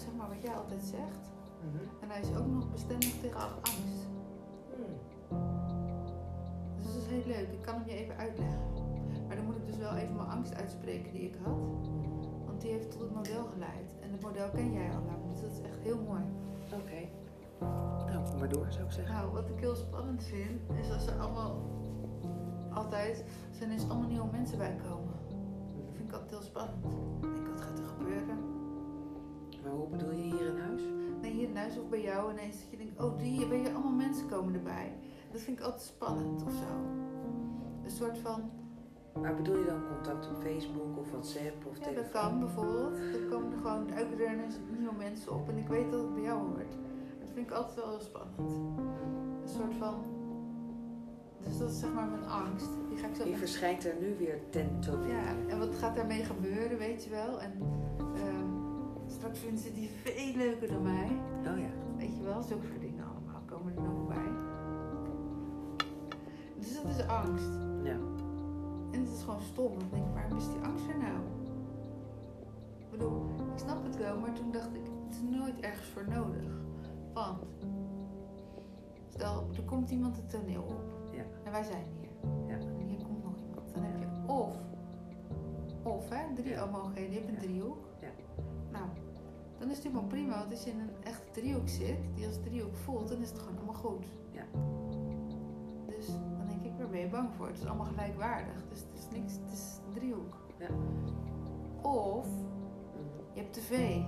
zeg maar wat jij altijd zegt. Mhm. En hij is ook nog bestendig tegen angst. Hmm. Dus dat is heel leuk. Ik kan hem je even uitleggen. Maar dan moet ik dus wel even mijn angst uitspreken die ik had. Want die heeft tot het model geleid. En het model ken jij al lang. Dus dat is echt heel mooi. Oké. Nou, kom maar door, zou ik zeggen. Nou, wat ik heel spannend vind, is als er allemaal altijd zijn er allemaal nieuwe mensen bij komen. Dat vind ik altijd heel spannend. Hoe bedoel je hier in huis? Nee, hier in huis of bij jou ineens dat je denkt, oh die, weet je, allemaal mensen komen erbij. Dat vind ik altijd spannend of zo. Een soort van, Maar bedoel je dan contact op Facebook of WhatsApp of ja dat kan bijvoorbeeld. Er komen er gewoon elke keer nieuwe mensen op en ik weet dat het bij jou hoort. Dat vind ik altijd wel heel spannend. Een soort van, dus dat is zeg maar mijn angst. Die ga ik zo Die verschijnt er nu weer ten toneel. Ja, en wat gaat daarmee gebeuren, weet je wel? En straks vinden ze die veel leuker dan mij. Oh ja. Weet je wel, zulke soort dingen allemaal komen er nog bij. Dus dat is angst. Ja. En het is gewoon stom. Dan denk ik, waarom is die angst er nou? Ik bedoel, ik snap het wel, maar toen dacht ik, het is nooit ergens voor nodig. Want, stel, er komt iemand het toneel op. Ja. En wij zijn hier. Ja. En hier komt nog iemand. Dan heb je of, of hè, drie Ja. omhoogheden, je hebt een driehoek. Dan is het helemaal prima, want als je in een echte driehoek zit, die als driehoek voelt, dan is het gewoon allemaal goed. Ja. Dus dan denk ik, waar ben je bang voor? Het is allemaal gelijkwaardig, dus het is niks, het is een driehoek. Ja. Of Mhm. je hebt de V.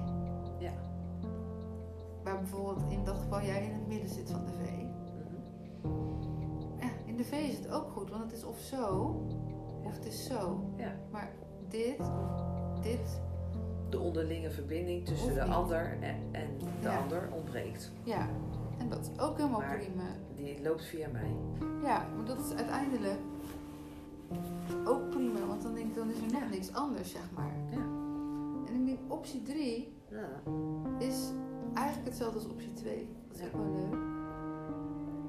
Ja. Waar bijvoorbeeld in dat geval jij in het midden zit van de V. Mhm. Ja, in de V is het ook goed, want het is of zo, of het is zo. Ja. Maar dit, of dit, De onderlinge verbinding tussen de ander en, en de Ja. ander ontbreekt. ja. En dat is ook helemaal Maar- prima. Die loopt via mij. Ja, maar dat is uiteindelijk ook prima, want dan denk ik, dan is er nog niks anders, zeg maar. Ja. En ik denk, optie 3 Ja. is eigenlijk hetzelfde als optie 2. Dat is ook wel leuk.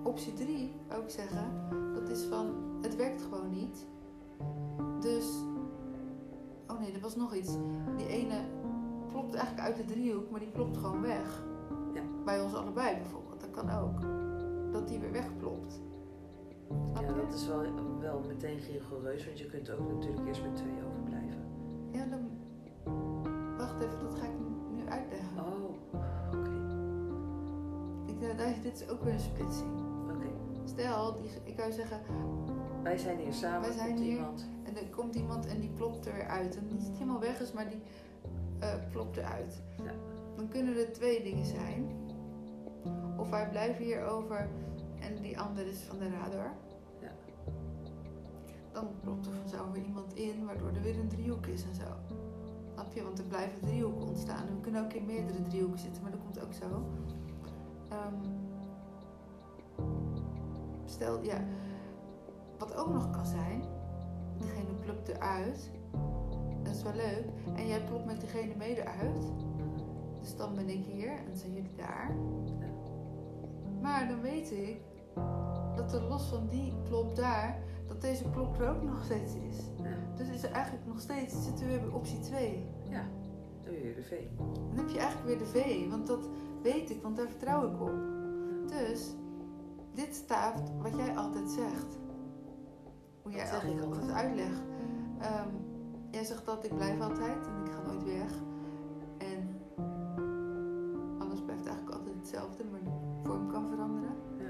Optie 3, wou ik zeggen, dat is van, het werkt gewoon niet. Dus, oh nee, er was nog iets. Die ene klopt eigenlijk uit de driehoek, maar die klopt gewoon weg. Ja. Bij ons allebei bijvoorbeeld, dat kan ook. Dat die weer wegplopt. Snap Ja, je? dat is wel, wel meteen rigoureus, want je kunt ook natuurlijk eerst met twee overblijven. Ja, dan... Wacht even, dat ga ik nu uitleggen. Oh, oké. Ik, dit is ook weer een splitsing. Oké. Stel, die, ik zou zeggen, Wij zijn hier samen, Wij zijn hier. iemand. en er komt iemand en die plopt er weer uit. En niet helemaal weg is, maar die eh plopt eruit. Ja. Dan kunnen er twee dingen zijn. Of wij blijven hierover en die andere is van de radar. Ja. Dan plopt er vanzelf weer iemand in, waardoor er weer een driehoek is en zo. Snap je? Want er blijven driehoeken ontstaan. En we kunnen ook in meerdere driehoeken zitten, maar dat komt ook zo. Ehm, stel, ja. Wat ook nog kan zijn, diegene plukt eruit. Dat is wel leuk. En jij plopt met diegene mede uit. Dus dan ben ik hier en zijn jullie daar. Maar dan weet ik dat er los van die plop daar, dat deze plop er ook nog steeds is. Ja. Dus is er eigenlijk nog steeds, zitten we weer bij optie 2. ja, dan weer de V. Dan heb je eigenlijk weer de V, want dat weet ik, want daar vertrouw ik op. Dus, dit staat wat jij altijd zegt. Hoe jij zeg ik altijd uitlegt. Ehm, jij zegt dat ik blijf altijd en ik ga nooit weg. En alles blijft eigenlijk altijd hetzelfde, maar de vorm kan veranderen. Ja.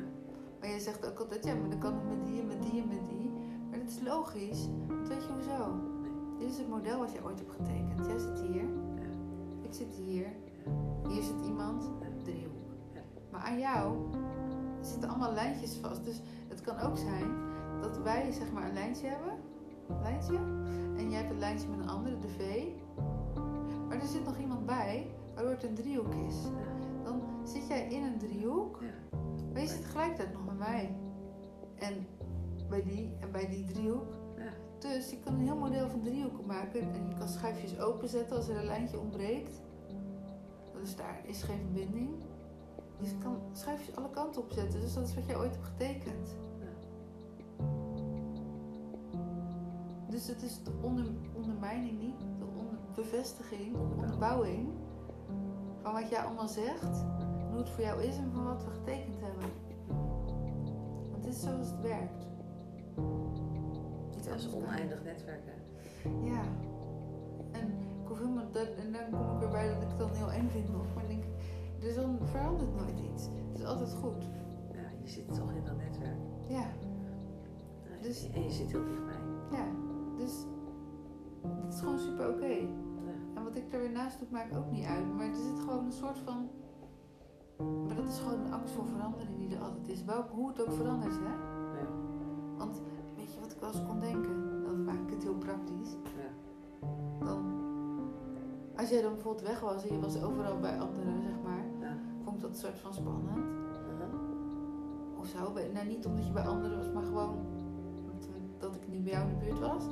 Maar jij zegt ook altijd, ja, maar dan kan het met die en met die en met die. Maar dat is logisch, want weet je hoezo? Nee. Dit is het model wat jij ooit hebt getekend. Jij zit hier, Ja. ik zit hier, hier zit iemand, driehoek. Ja. Maar aan jou zitten allemaal lijntjes vast. Dus het kan ook zijn dat wij zeg maar een lijntje hebben, lijntje, en jij hebt een lijntje met een andere, de V. Maar er zit nog iemand bij, waardoor het een driehoek is. Dan zit jij in een driehoek, Ja. maar je zit tegelijkertijd nog bij mij. En bij die en bij die driehoek. Ja. Dus je kan een heel model van driehoeken maken en je kan schuifjes openzetten als er een lijntje ontbreekt. Dus daar is geen verbinding. Dus je kan schuifjes alle kanten op zetten. Dus dat is wat jij ooit hebt getekend. Dus het is de onder, ondermijning niet. De onder, bevestiging, onderbouwing van wat jij allemaal zegt, hoe het voor jou is en van wat we getekend hebben. Want het is zoals het werkt. Dat is oneindig netwerken. Ja. En ik hoef helemaal, dat, en dan kom ik erbij dat ik het dan heel eng vind nog. Maar denk ik, er is dan verandert nooit iets. Het is altijd goed. Ja, je zit toch in dat netwerk. Ja, Ja, Dus- En je zit heel dichtbij. ja. Dus het is gewoon super oké. Ja. En wat ik er weer naast doe, maakt ook niet uit. Maar er zit gewoon een soort van... Maar dat is gewoon een angst voor verandering die er altijd is. Welk, hoe het ook verandert, hè. Ja. Want weet je wat ik wel eens kon denken? Dan maak ik het heel praktisch. Ja. Dan... Als jij dan bijvoorbeeld weg was en je was overal bij anderen, zeg maar... Ja. vond ik dat een soort van spannend. Aha. Of zo. Nou, niet omdat je bij anderen was, maar gewoon dat, dat ik niet bij jou in de buurt was.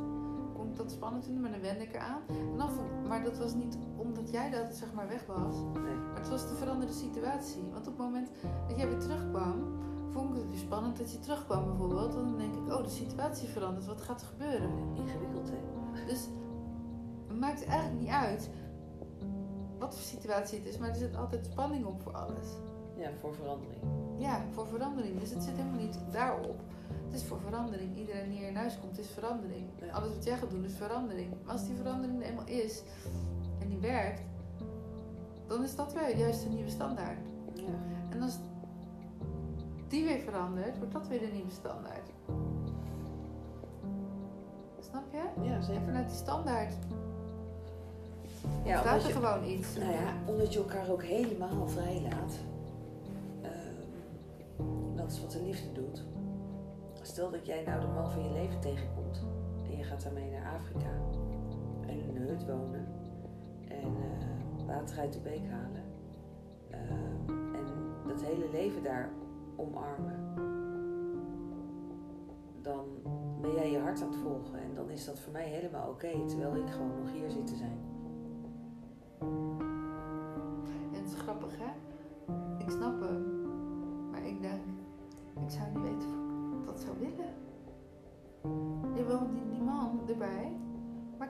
Ik dat spannend vinden, maar dan wende ik eraan. En dan maar dat was niet omdat jij dat zeg maar weg was. Nee. Maar het was de veranderde situatie. Want op het moment dat jij weer terugkwam, vond ik het weer spannend dat je terugkwam bijvoorbeeld. Want dan denk ik, oh, de situatie verandert. Wat gaat er gebeuren? Ingewikkeld, hè? Dus het maakt eigenlijk niet uit wat voor situatie het is. Maar er zit altijd spanning op voor alles. Ja, voor verandering. Ja, voor verandering. Dus het zit helemaal niet daarop. Het is voor verandering. Iedereen die hier in huis komt, is verandering. Ja. Alles wat jij gaat doen, is verandering. Maar als die verandering er eenmaal is en die werkt, dan is dat weer juist de nieuwe standaard. Ja. En als die weer verandert, wordt dat weer de nieuwe standaard. Snap je? Ja, En zeker. vanuit die standaard Ja, staat er je, gewoon iets. nou ja, omdat je elkaar ook helemaal vrij laat. Ehm, dat is wat de liefde doet. Stel dat jij nou de man van je leven tegenkomt en je gaat daarmee naar Afrika en in een hut wonen en eh, water uit de beek halen Ehm, en dat hele leven daar omarmen. Dan ben jij je hart aan het volgen en dan is dat voor mij helemaal oké, terwijl ik gewoon nog hier zit te zijn.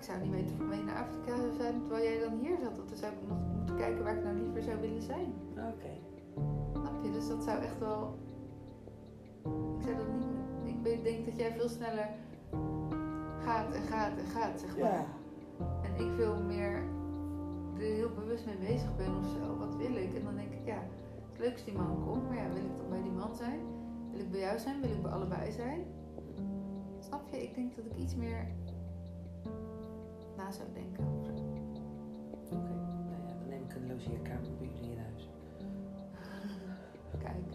Zou niet weten mee naar Afrika zou zijn terwijl jij dan hier zat. Want dan zou ik nog moeten kijken waar ik nou liever zou willen zijn. Oké. Snap je? Dus dat zou echt wel... Ik zou dat niet... Ik denk dat jij veel sneller gaat en gaat en gaat, zeg maar. En ik veel meer er heel bewust mee bezig ben of zo. Wat wil ik? En dan denk ik, ja, het is leuk als die man komt. Maar ja, wil ik dan bij die man zijn? Wil ik bij jou zijn? Wil ik bij allebei zijn? Snap je? Ik denk dat ik iets meer na zou denken. over. Oké, nou ja, dan neem ik een logeerkamer bij jullie in huis. Kijk.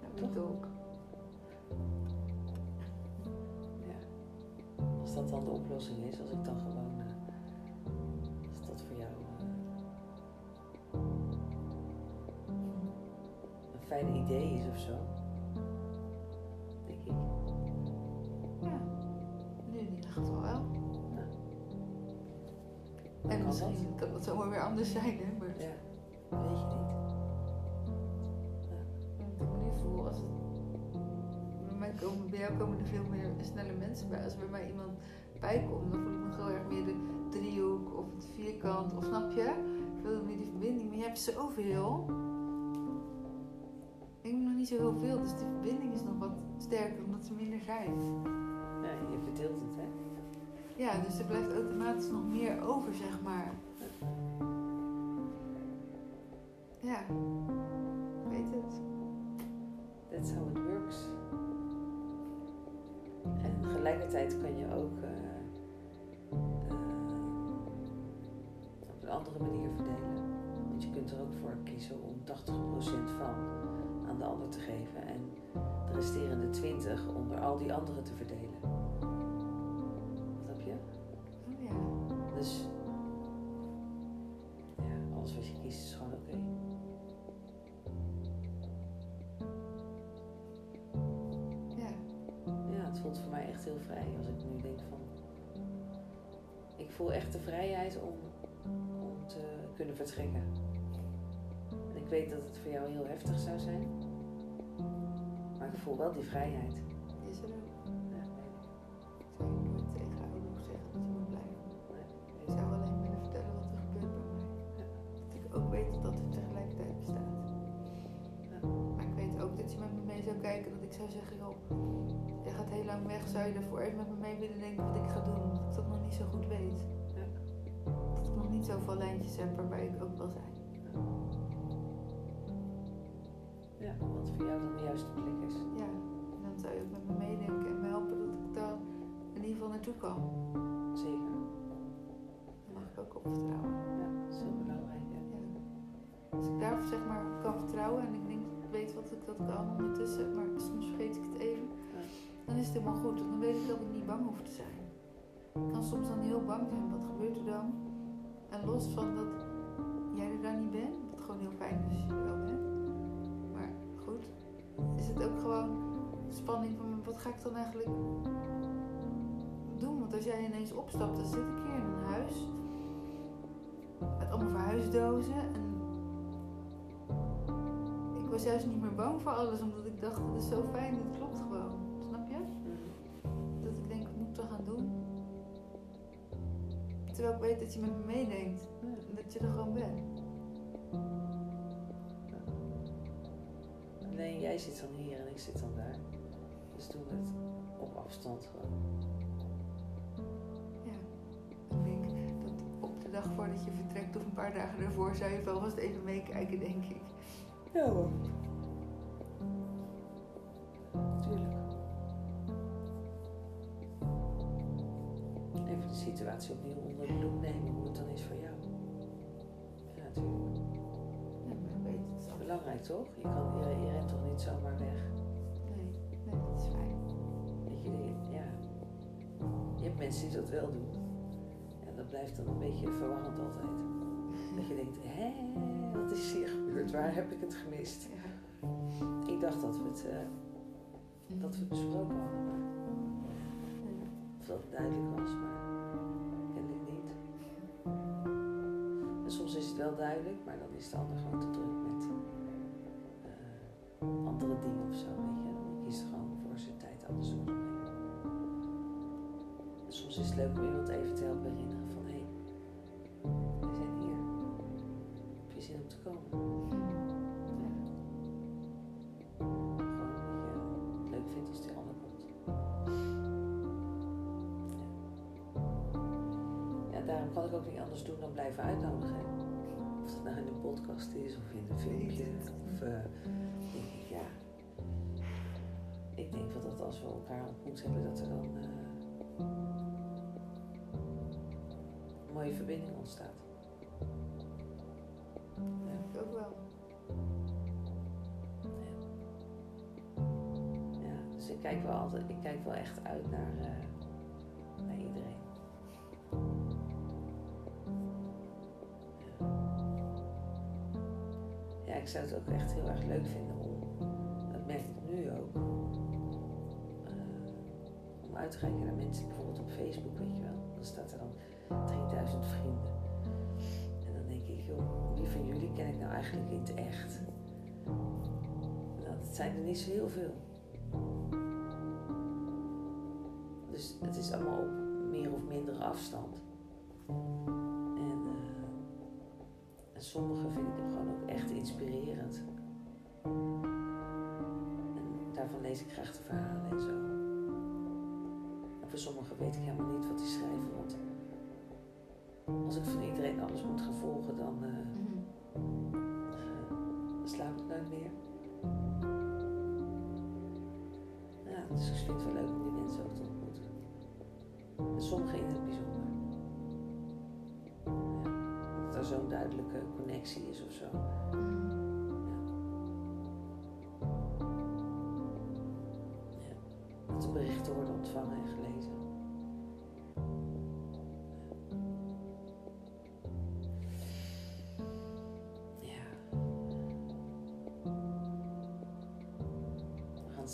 Ja, moet ook. Ja. Als dat dan de oplossing is, als ik dan gewoon. eh, als dat voor jou eh, een fijn idee is of zo. Denk ik. Ja. Nu ieder geval wel. En kan misschien kan het zomaar weer anders zijn, hè. Maar Ja, weet je niet. ik me nu voel, als het... Bij, mij komen, bij jou komen er veel meer snelle mensen bij. Als er bij mij iemand bij komt, dan voel ik me heel erg meer de driehoek of het vierkant. Of snap je? Veel meer die verbinding. Maar je hebt zoveel. Ik heb nog niet zo heel veel, dus die verbinding is nog wat sterker omdat ze minder zijn. Ja, je verdeelt het, hè? Ja, dus er blijft automatisch nog meer over, zeg maar. Ja, ik weet het. That's how it works. En tegelijkertijd kan je ook eh, op een andere manier verdelen. Want je kunt er ook voor kiezen om 80% van aan de ander te geven en de resterende 20 onder al die anderen te verdelen. jou heel heftig zou zijn. Maar ik voel wel die vrijheid. Is er ook. Ja, ik. Zou je nooit tegen haar zeggen dat ze moet blijven? Nee. Ik zou alleen willen vertellen wat er gebeurt bij mij. Dat ik ook weet dat het tegelijkertijd bestaat. Maar ik weet ook dat je met me mee zou kijken. Dat ik zou zeggen, joh, jij gaat heel lang weg. Zou je daarvoor even met me mee willen denken wat ik ga doen? Dat ik dat nog niet zo goed weet. Dat ik nog niet zoveel lijntjes heb waarbij ik ook wel zijn. Ja, wat voor jou dan de juiste plek is. Ja, en dan zou je ook met me meedenken en me helpen dat ik daar in ieder geval naartoe kan. Zeker. Dat mag ik ook op vertrouwen. Ja, dat is heel belangrijk. Ja. Ja. Als ik daar zeg maar kan vertrouwen en ik denk ik weet wat ik dat kan ondertussen, maar soms vergeet ik het even, Ja. dan is het helemaal goed. Dan weet ik dat ik niet bang hoef te zijn. Ik kan soms dan heel bang zijn, wat gebeurt er dan? En los van dat jij er dan niet bent, wat gewoon heel fijn is als je er wel bent. Goed, is het ook gewoon spanning van wat ga ik dan eigenlijk doen? Want als jij ineens opstapt, dan zit ik hier in een huis met allemaal verhuisdozen en ik was juist niet meer bang voor alles, omdat ik dacht, het is zo fijn, het klopt gewoon. Snap je? Dat ik denk, ik moet het gaan doen. Terwijl ik weet dat je met me meedenkt. En dat je er gewoon bent. Alleen jij zit dan hier en ik zit dan daar. Dus doen we het op afstand gewoon. Ja. Ik denk dat op de dag voordat je vertrekt of een paar dagen daarvoor zou je wel vast even meekijken, denk ik. Ja hoor. Tuurlijk. Even de situatie opnieuw onder de loep nemen, hoe het dan is voor jou. Ja, natuurlijk. Belangrijk toch? Je, kan, je, je rent toch niet zomaar weg? Nee, nee, dat is fijn. Weet je, ja. Je hebt mensen die dat wel doen. En dat blijft dan een beetje verwarrend altijd. Dat je denkt, hé, wat is hier gebeurd? Waar heb ik het gemist? Ja. Ik dacht dat we het, eh, dat we het besproken hadden, maar of dat het duidelijk was, maar kennelijk niet. En soms is het wel duidelijk, maar dan is de ander gewoon te druk andere dingen of zo, weet je. Dan kiest gewoon voor zijn tijd anders op soms is het leuk om iemand even te helpen herinneren van, hé, hey, we zijn hier. Heb je zin om te komen? Gewoon dat je leuk vindt als die ander komt. Ja. ja, daarom kan ik ook niet anders doen dan blijven uitnodigen. Of dat nou in een podcast is of in een filmpje. Of eh, ik, denk wel dat als we elkaar ontmoet hebben, dat er dan eh, een mooie verbinding ontstaat. Ja, ook wel. Ja, dus ik kijk wel altijd, ik kijk wel echt uit naar, eh, naar iedereen. Ja. ja, ik zou het ook echt heel erg leuk vinden eh, om uit te reiken naar mensen, bijvoorbeeld op Facebook, weet je wel. Dan staat er dan 3000 vrienden. En dan denk ik, joh, wie van jullie ken ik nou eigenlijk in het echt? Nou, dat zijn er niet zo heel veel. Dus het is allemaal op meer of minder afstand. En, eh, en sommige vind ik gewoon ook echt inspirerend. En daarvan lees ik graag de verhalen en zo. Voor sommigen weet ik helemaal niet wat die schrijven, want als ik van iedereen alles moet gaan volgen, dan, eh, Mhm. eh, slaap ik nooit meer. Ja, dus ik vind het wel leuk om die mensen ook te ontmoeten. En sommigen in het bijzonder. Ja, dat er zo'n duidelijke connectie is of zo. Mhm. Berichten worden ontvangen en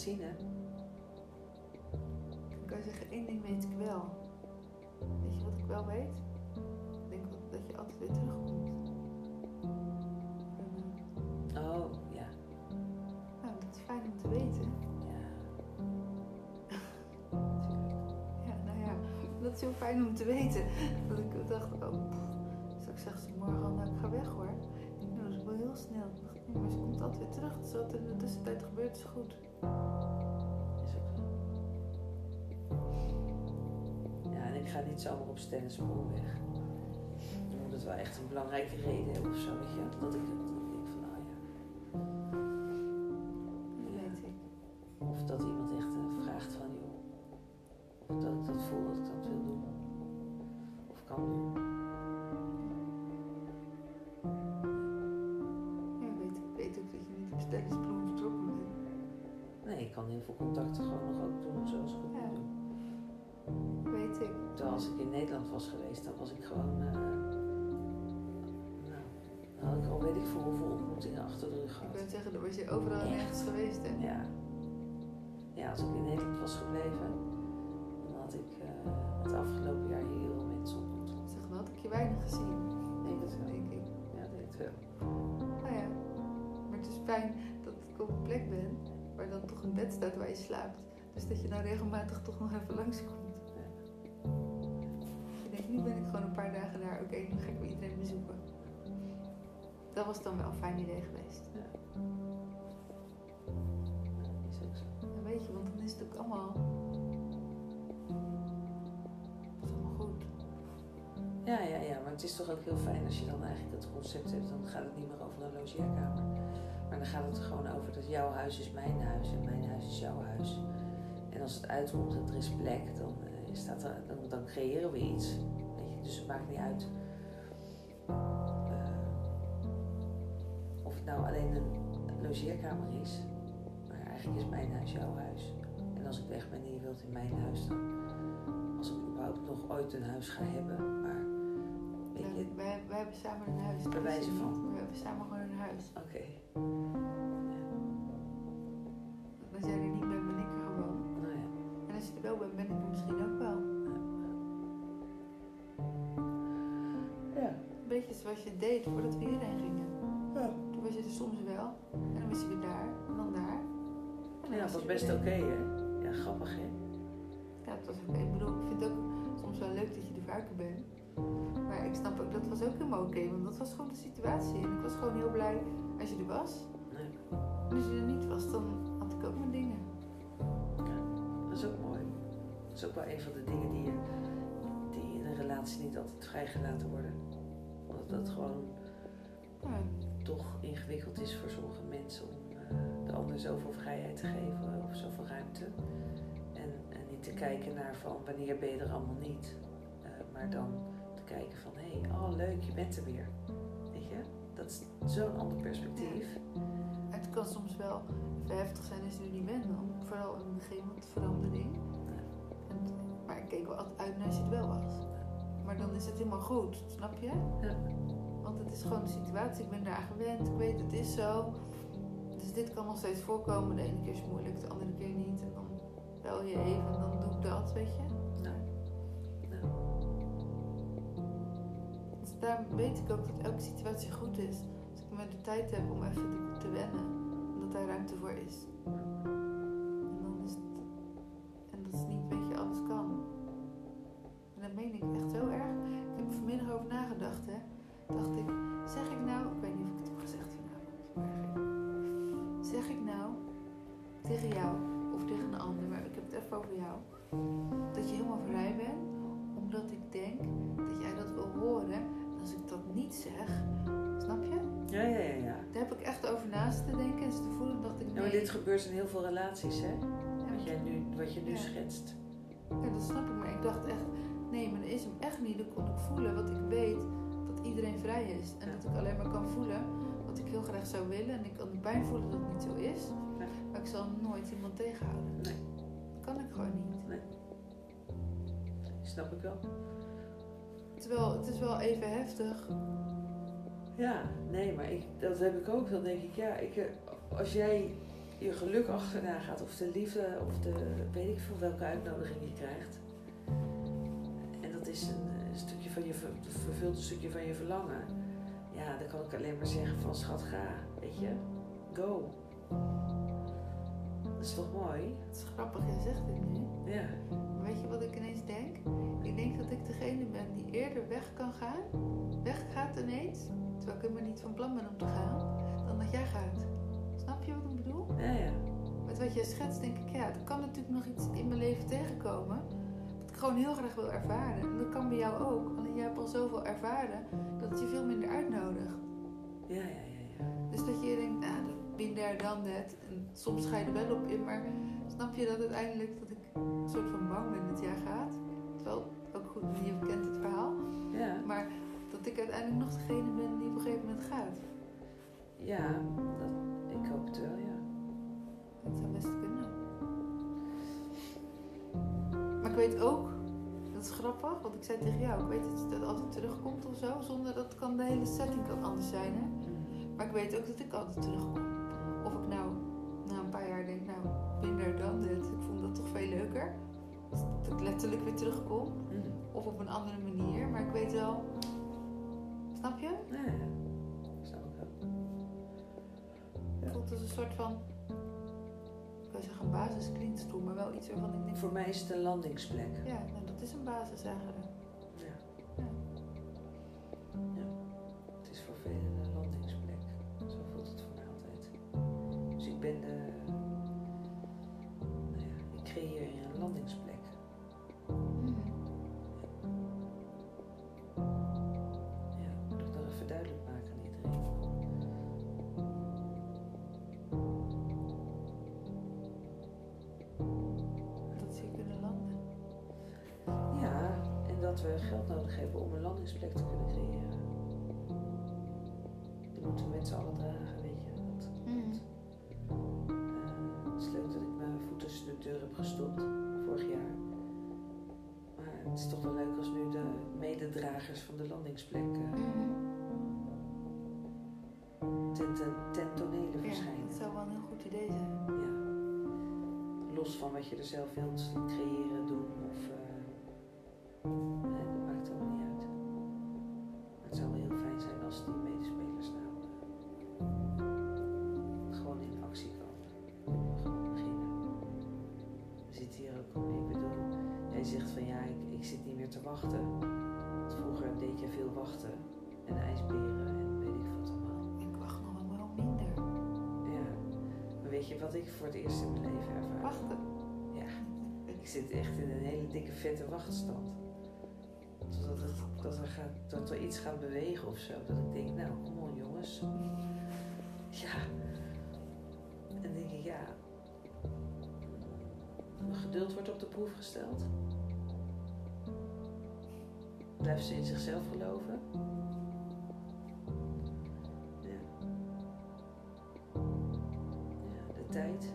zien, hè? Ik kan zeggen, één ding weet ik wel. Weet je wat ik wel weet? Ik denk dat, je altijd weer terugkomt. Oh, ja. nou, dat is fijn om te weten. Ja. Ja, nou ja, dat is heel fijn om te weten. Dat ik dacht, oh, pff, straks zegt ze morgen al, nou, ik ga weg hoor. Ik nou, dat is wel heel snel. Maar ze komt altijd weer terug. Dus wat in de tussentijd gebeurt is goed. Is ook. Ja, en ik ga niet zomaar op spoor weg. Dan moet het wel echt een belangrijke reden hebben of zo, weet je. Dat ik het contacten gewoon nog ook doen zoals ik het Ja. Weet ik. Terwijl als ik in Nederland was geweest, dan was ik gewoon. eh, nou, dan had ik al weet ik veel hoeveel ontmoetingen achter de rug Ik wil zeggen, dan was je overal Echt? nergens geweest, hè? Ja. Ja, als ik in Nederland was gebleven, dan had ik eh, het afgelopen jaar heel veel mensen ontmoet. Zeg, dan had ik je weinig gezien. Denk het wel. denk ik. Ja, denk het wel. Nou ja, maar het is fijn dat ik op een plek ben waar dan toch een bed staat waar je slaapt. Dus dat je dan regelmatig toch nog even langskomt. Ik denk, nu ben ik gewoon een paar dagen daar. Oké, nu ga ik weer iedereen bezoeken. Dat was dan wel een fijn idee geweest. Ja, is ook zo. Weet je, want dan is het ook allemaal... Het is allemaal goed. Ja, ja, ja, maar het is toch ook heel fijn als je dan eigenlijk het concept hebt. Dan gaat het niet meer over een logeerkamer. Maar dan gaat het er gewoon over dat jouw huis is mijn huis en mijn huis is jouw huis. En als het uitkomt en er is plek, dan, staat er, dan, dan creëren we iets. Weet je? Dus het maakt niet uit eh, of het nou alleen een logeerkamer is. Maar eigenlijk is mijn huis jouw huis. En als ik weg ben en je wilt in mijn huis, dan als ik überhaupt nog ooit een huis ga hebben. Maar weet je, Ja, wij, wij hebben samen een huis. Bij wijze van. We hebben samen gewoon een huis. oké. Wel bent, ben ik misschien ook wel. Ja. Een beetje zoals je deed voordat we hierheen gingen. Ja. Toen was je er soms wel. En dan was je weer daar. En dan daar. En dan Ja, dat was best oké, hè? Ja, grappig, hè? Ja, het was oké. Ik bedoel, ik vind het ook soms wel leuk dat je er vaker bent. Maar ik snap ook, dat was ook helemaal oké. want dat was gewoon de situatie. En ik was gewoon heel blij als je er was. Nee. En als je er niet was, dan had ik ook mijn dingen. Dat is ook mooi. Dat is ook wel een van de dingen die, je, die in een relatie niet altijd vrijgelaten worden. Omdat dat gewoon Ja, toch ingewikkeld is voor sommige mensen om eh, de ander zoveel vrijheid te geven of zoveel ruimte. En, en niet te kijken naar van wanneer ben je er allemaal niet. Eh, maar dan te kijken van hé, hey, oh leuk, je bent er weer. Weet je? Dat is zo'n ander perspectief. Het kan soms wel heftig zijn als je er niet bent. Dan. Vooral in het begin met verandering. Maar ik keek wel altijd uit naar als je het wel was. Maar dan is het helemaal goed, snap je? Ja. Want het is gewoon de situatie. Ik ben daar gewend. Ik weet, het is zo. Dus dit kan nog steeds voorkomen. De ene keer is het moeilijk, de andere keer niet. En dan bel je even en dan doe ik dat, weet je? Ja. Ja. Dus daar weet ik ook dat elke situatie goed is. Als ik maar de tijd heb om even te- te wennen. En dat daar ruimte voor is. Jou, dat je helemaal vrij bent, omdat ik denk dat jij dat wil horen. En als ik dat niet zeg, snap je? Ja, ja, ja, ja. Daar heb ik echt over naast te denken en te voelen, dacht ik, Ja, nee. maar dit gebeurt in heel veel relaties, hè? Wat, jij nu, wat je nu Ja. schetst. Ja, dat snap ik, maar ik dacht echt, nee, maar dat is hem echt niet. Dan kon ik voelen wat ik weet, dat iedereen vrij is. En Ja. dat ik alleen maar kan voelen wat ik heel graag zou willen. En ik kan de pijn voelen dat het niet zo is. Maar ik zal nooit iemand tegenhouden. Nee. Kan ik gewoon niet. Snap ik wel. Terwijl, het is wel even heftig. Ja, nee, maar ik, dat heb ik ook. Dan denk ik, ja, ik, eh, als jij je geluk achterna gaat, of de liefde, of de weet ik veel welke uitnodiging je krijgt. En dat is een, eh, stukje van je, ver- vervult een stukje van je verlangen. Ja, dan kan ik alleen maar zeggen van schat, ga, weet je, go. Dat is toch mooi? Het is grappig, jij zegt dit nu. Ja, Maar weet je wat ik ineens denk? Ik denk dat ik degene ben die eerder weg kan gaan. Weggaat ineens. Terwijl ik helemaal niet van plan ben om te gaan. Dan dat jij gaat. Snap je wat ik bedoel? ja, ja. Maar met wat jij schetst, denk ik, ja, er kan natuurlijk nog iets in mijn leven tegenkomen. Wat ik gewoon heel graag wil ervaren. En dat kan bij jou ook. Alleen jij hebt al zoveel ervaren dat het je veel minder uitnodigt. Ja, ja, ja, ja. Dus dat je denkt, nou, daar dan net. En soms ga je er wel op in, maar snap je dat uiteindelijk dat ik een soort van bang ben dat jij gaat? Terwijl, ook goed, je kent het verhaal. Ja, Maar dat ik uiteindelijk nog degene ben die op een gegeven moment gaat. ja dat, ik hoop het wel, ja. Dat zou best kunnen. Maar ik weet ook, dat is grappig, want ik zei tegen jou, ik weet dat het altijd terugkomt of zo, zonder dat kan de hele setting kan anders zijn. Hè? Mm. Maar ik weet ook dat ik altijd terugkom. Of ik nou na een paar jaar denk, nou, daar dan dit. Ik vond dat toch veel leuker. Dat ik letterlijk weer terugkom. Mm. Of op een andere manier. Maar ik weet wel. Snap je? Ja, ja. Snap ik wel. Het voelt als een soort van. Ik wil zeggen een maar wel iets waarvan ik denk. Voor mij is het een landingsplek. Ja, nou, dat is een basis eigenlijk. Van de landingsplek Mhm. ten, ten, ten tonele Ja, verschijnen. dat zou wel een heel goed idee zijn. Ja. Los van wat je er zelf wilt creëren, doen of. eh, nee, dat maakt allemaal niet uit. Maar het zou wel heel fijn zijn als die medespelers nou gewoon in actie komen. Gewoon beginnen. We zitten hier ook, ik bedoel, jij zegt van ja, ik, ik zit niet meer te wachten. Want vroeger deed je veel wachten en ijsberen en weet ik wat allemaal. Ik wacht nog wel minder. Ja. Maar weet je wat ik voor het eerst in mijn leven ervaar? Wachten. Ja. Ik zit echt in een hele dikke vette wachtstand. Totdat het, dat, er gaat, dat er iets gaat bewegen of zo. Dat ik denk, nou, kom on jongens. Ja. En dan denk ik, ja. Mijn geduld wordt op de proef gesteld. Blijft ze in zichzelf geloven? Ja. Ja, de tijd.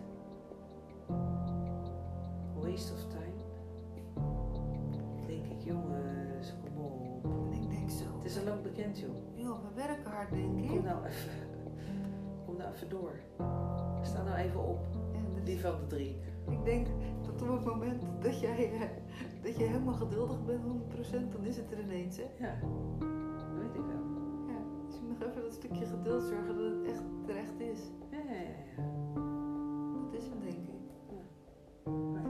Waste of time. Denk ik, jongens, kom op. Ik denk zo. Het is al lang bekend, joh. Joh, we werken hard, denk ik. Kom nou even, kom nou even door. Sta nou even op. Ja, Die van de drie. Ik denk dat op het moment dat jij, eh, dat helemaal geduldig bent, 100%, dan is het er ineens. Hè? Ja, dat weet ik wel. Ja, dus je moet nog even dat stukje geduld zorgen dat het echt terecht is. Ja, ja, ja. ja. Dat is hem, denk ik. Maar,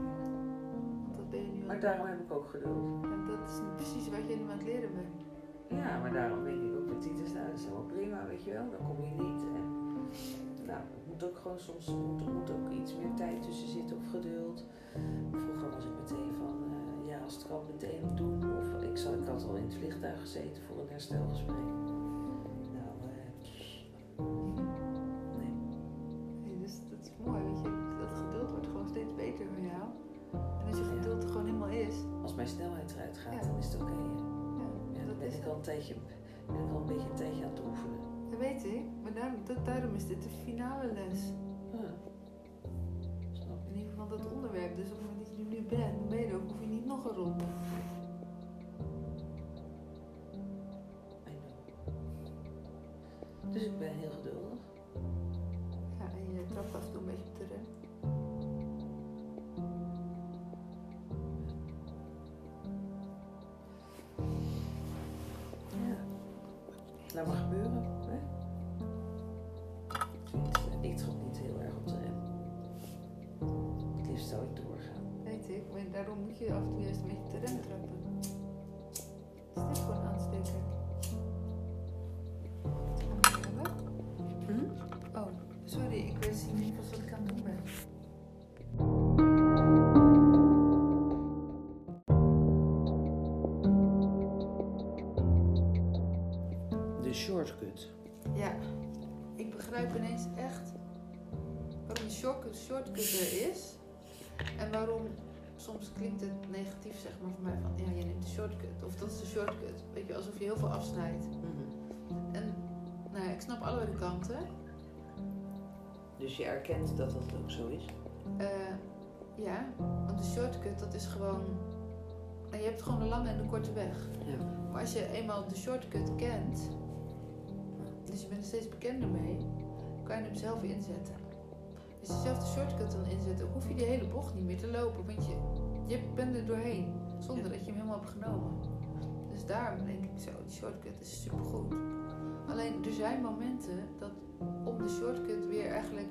Want dat ben je nu maar daarom heb ik ook geduld. En dat is precies wat je nu aan het leren bent. Ja, maar daarom denk ik ook met Titus, nou, dat is helemaal prima, weet je wel. Dan kom je niet. En, nou, er moet ook gewoon soms moet, moet ook iets meer tijd tussen zitten of geduld. Vroeger was ik meteen eh, ja, als het kan meteen doen. Of ik, zat, ik had al in het vliegtuig gezeten voor een herstelgesprek. Nou, eh, nee. Nee, dus dat is mooi, weet je. Dat geduld wordt gewoon steeds beter voor jou. En als je Ja. geduld er gewoon helemaal is, Als mijn snelheid eruit gaat, Ja. dan is het oké. ja, ja, dan dat ben is ik al een tijdje, ben ik al een beetje een tijdje aan het oefenen. Dat weet ik, maar daarom, dat, daarom is dit de finale les. In ieder geval dat onderwerp. Dus op Dus ik ben heel geduldig. Ja, en je trapt af en toe een beetje op de rem. Ja. Laat maar gebeuren. daarom moet je af en toe juist een beetje erin trappen. Dus dit gewoon aansteken. Hm? Oh, sorry, ik wist niet wat ik aan het doen ben. De shortcut. Ja, ik begrijp ineens echt waarom een shortcut er is en waarom soms klinkt het negatief, zeg maar, voor mij van ja, je neemt de shortcut. Of dat is de shortcut. Weet je, alsof je heel veel afsnijdt. En nou ja, ik snap allebei de kanten. Dus je erkent dat dat ook zo is? Eh, ja, want de shortcut dat is gewoon. En je hebt gewoon de lange en de korte weg. Ja. Maar als je eenmaal de shortcut kent, dus je bent er steeds bekender mee, kan je hem zelf inzetten. Als je zelf de shortcut dan inzet, dan hoef je die hele bocht niet meer te lopen, want je, je bent er doorheen zonder Ja. dat je hem helemaal hebt genomen. Dus daarom denk ik zo, die shortcut is supergoed. Alleen er zijn momenten dat om de shortcut weer eigenlijk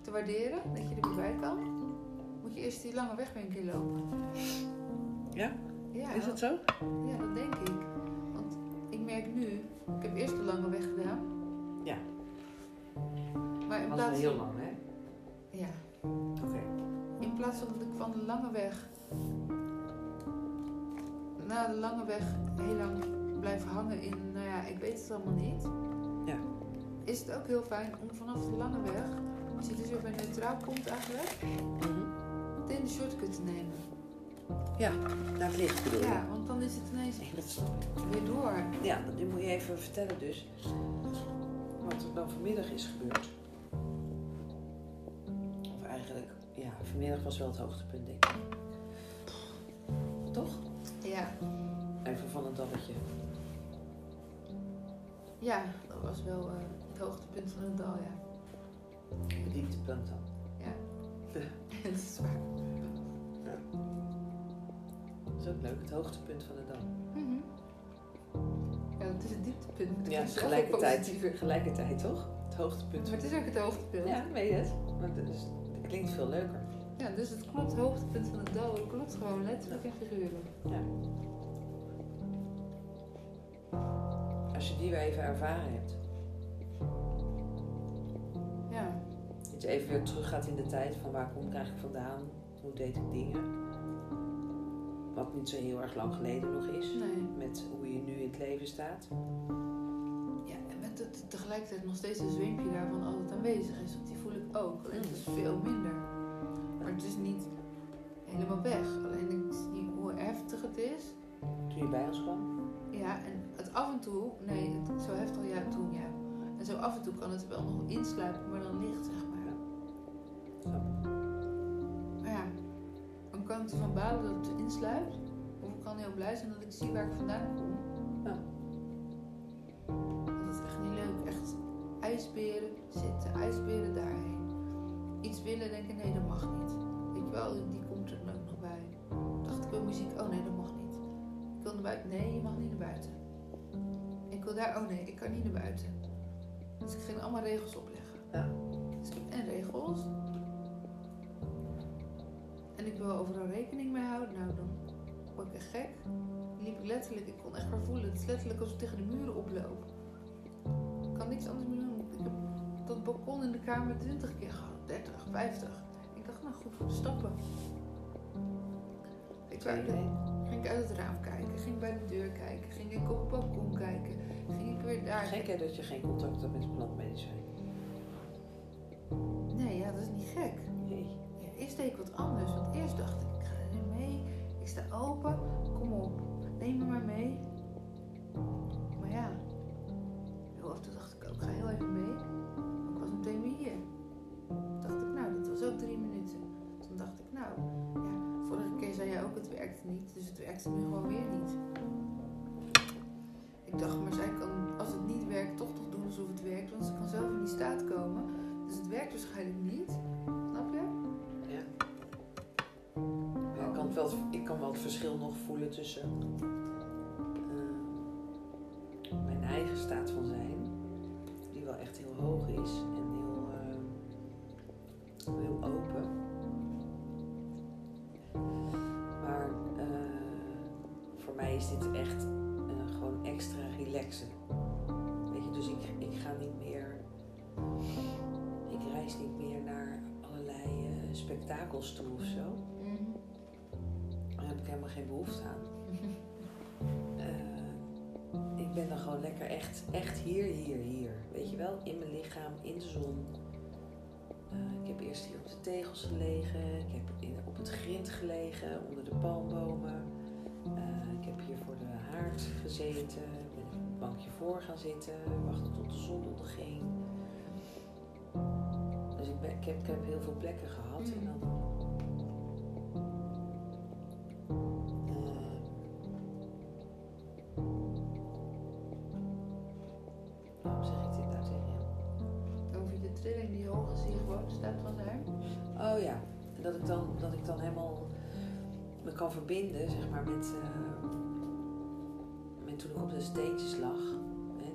te waarderen, dat je er weer bij kan, moet je eerst die lange weg weer een keer lopen. Ja? Ja, Is het zo? ja, dat denk ik. Want ik merk nu, ik heb eerst de lange weg gedaan. Ja. Maar in Dat was plaats wel heel van, lang, hè? Ja, Oké. in plaats van dat ik van de lange weg na de lange weg heel lang blijf hangen in, nou ja, ik weet het allemaal niet. Ja. Is het ook heel fijn om vanaf de lange weg, als je dus weer bij neutraal komt eigenlijk, Mhm. meteen de shortcut te nemen. Ja, naar het licht bedoel je? Ja, want dan is het ineens Nee, weer door. Ja, nu moet je even vertellen dus wat er dan vanmiddag is gebeurd. Vanmiddag was wel het hoogtepunt, denk ik. Toch? Ja, Even van een dabbetje. ja, dat was wel eh, het hoogtepunt van het dal, ja. Een dieptepunt dan. dat is waar. Dat is ook leuk, het hoogtepunt van de dag. Mhm. Ja, het is het dieptepunt. Het Ja, tegelijkertijd, tegelijkertijd toch? Het hoogtepunt. Maar het is ook het hoogtepunt. Ja, weet je het? Maar het, is, het klinkt veel leuker. Ja, dus het klopt, het hoogtepunt van het dal, het klopt gewoon letterlijk en figuurlijk. Ja. Als je die weer even ervaren hebt. Ja, Dat je even weer teruggaat in de tijd van waar kom ik eigenlijk vandaan? Hoe deed ik dingen? Wat niet zo heel erg lang geleden nog is. nee. Met hoe je nu in het leven staat. Ja, en met het, tegelijkertijd nog steeds een zweempje daarvan altijd aanwezig is, want die voel ik ook. Alleen het is veel minder. Maar het is niet helemaal weg. Alleen ik zie hoe heftig het is. Toen je bij ons kwam. Ja, en het af en toe, nee, het, zo heftig, ja, toen ja. En zo af en toe kan het wel nog insluipen, maar dan licht, zeg maar. Ik. Maar ja, dan kan ik ervan balen dat het insluipt. Of ik kan heel blij zijn dat ik zie waar ik vandaan kom. Ja. Dat is echt niet leuk. Echt ijsberen zitten, ijsberen daarheen. Iets willen denken, nee wel, die komt er nog bij. Dacht ik wil muziek, oh nee dat mag niet. Ik wil naar buiten, nee je mag niet naar buiten. Ik wil daar, oh nee ik kan niet naar buiten. Dus ik ging allemaal regels opleggen. Ja. Dus ik heb en regels. En ik wil overal rekening mee houden. Nou, dan word ik echt gek. Liep ik letterlijk, ik kon echt maar voelen. Het is letterlijk alsof ik tegen de muren oploop. Ik kan niks anders meer doen. Ik heb dat balkon in de kamer 20 keer gehad, 30, 50. Goed stappen. Ik nee. ging ik uit het raam kijken, ging bij de deur kijken, ging ik op het balkon kijken, ging ik weer daar. Gek hè dat je geen contact hebt met de plantmedicijn. Nee, ja, dat is niet gek. Nee. Ja, eerst deed ik wat anders, want eerst dacht ik, ik ga er mee, ik sta open, kom op, neem me maar mee. Maar ja, heel af en toe dacht ik ook, ik ga heel even mee. Maar ik was meteen weer hier. Dacht ik, nou, dat was ook drie minuten. Nou, vorige keer zei jij ook, het werkte niet, dus het werkte nu gewoon weer niet. Ik dacht, maar zij kan, als het niet werkt, toch nog doen alsof het werkt, want ze kan zelf in die staat komen. Dus het werkt waarschijnlijk niet. Snap je? Ja. Ik, kan wel, ik kan wel het verschil nog voelen tussen eh, mijn eigen staat van zijn, die wel echt heel hoog is en is dit echt eh, gewoon extra relaxen. Weet je, dus ik, ik ga niet meer. Ik reis niet meer naar allerlei eh, spektakels toe of zo. Daar heb ik helemaal geen behoefte aan. Eh, ik ben dan gewoon lekker echt, echt hier, hier, hier. Weet je wel, in mijn lichaam, in de zon. Ik heb eerst hier op de tegels gelegen. Ik heb in, op het grind gelegen, onder de palmbomen. Gezeten. Ben ik op het bankje voor gaan zitten. Wachten tot de zon onderging. Dus ik, ben, ik, heb, ik heb heel veel plekken gehad. En dan eh, Waarom zeg ik dit nou tegen jou? Over de trilling die hoog is hier gewoon staat van zijn. Oh ja, dat ik dan, dat ik dan helemaal me kan verbinden, zeg maar, met, eh, met toen ik op de steentjes lag. Hè,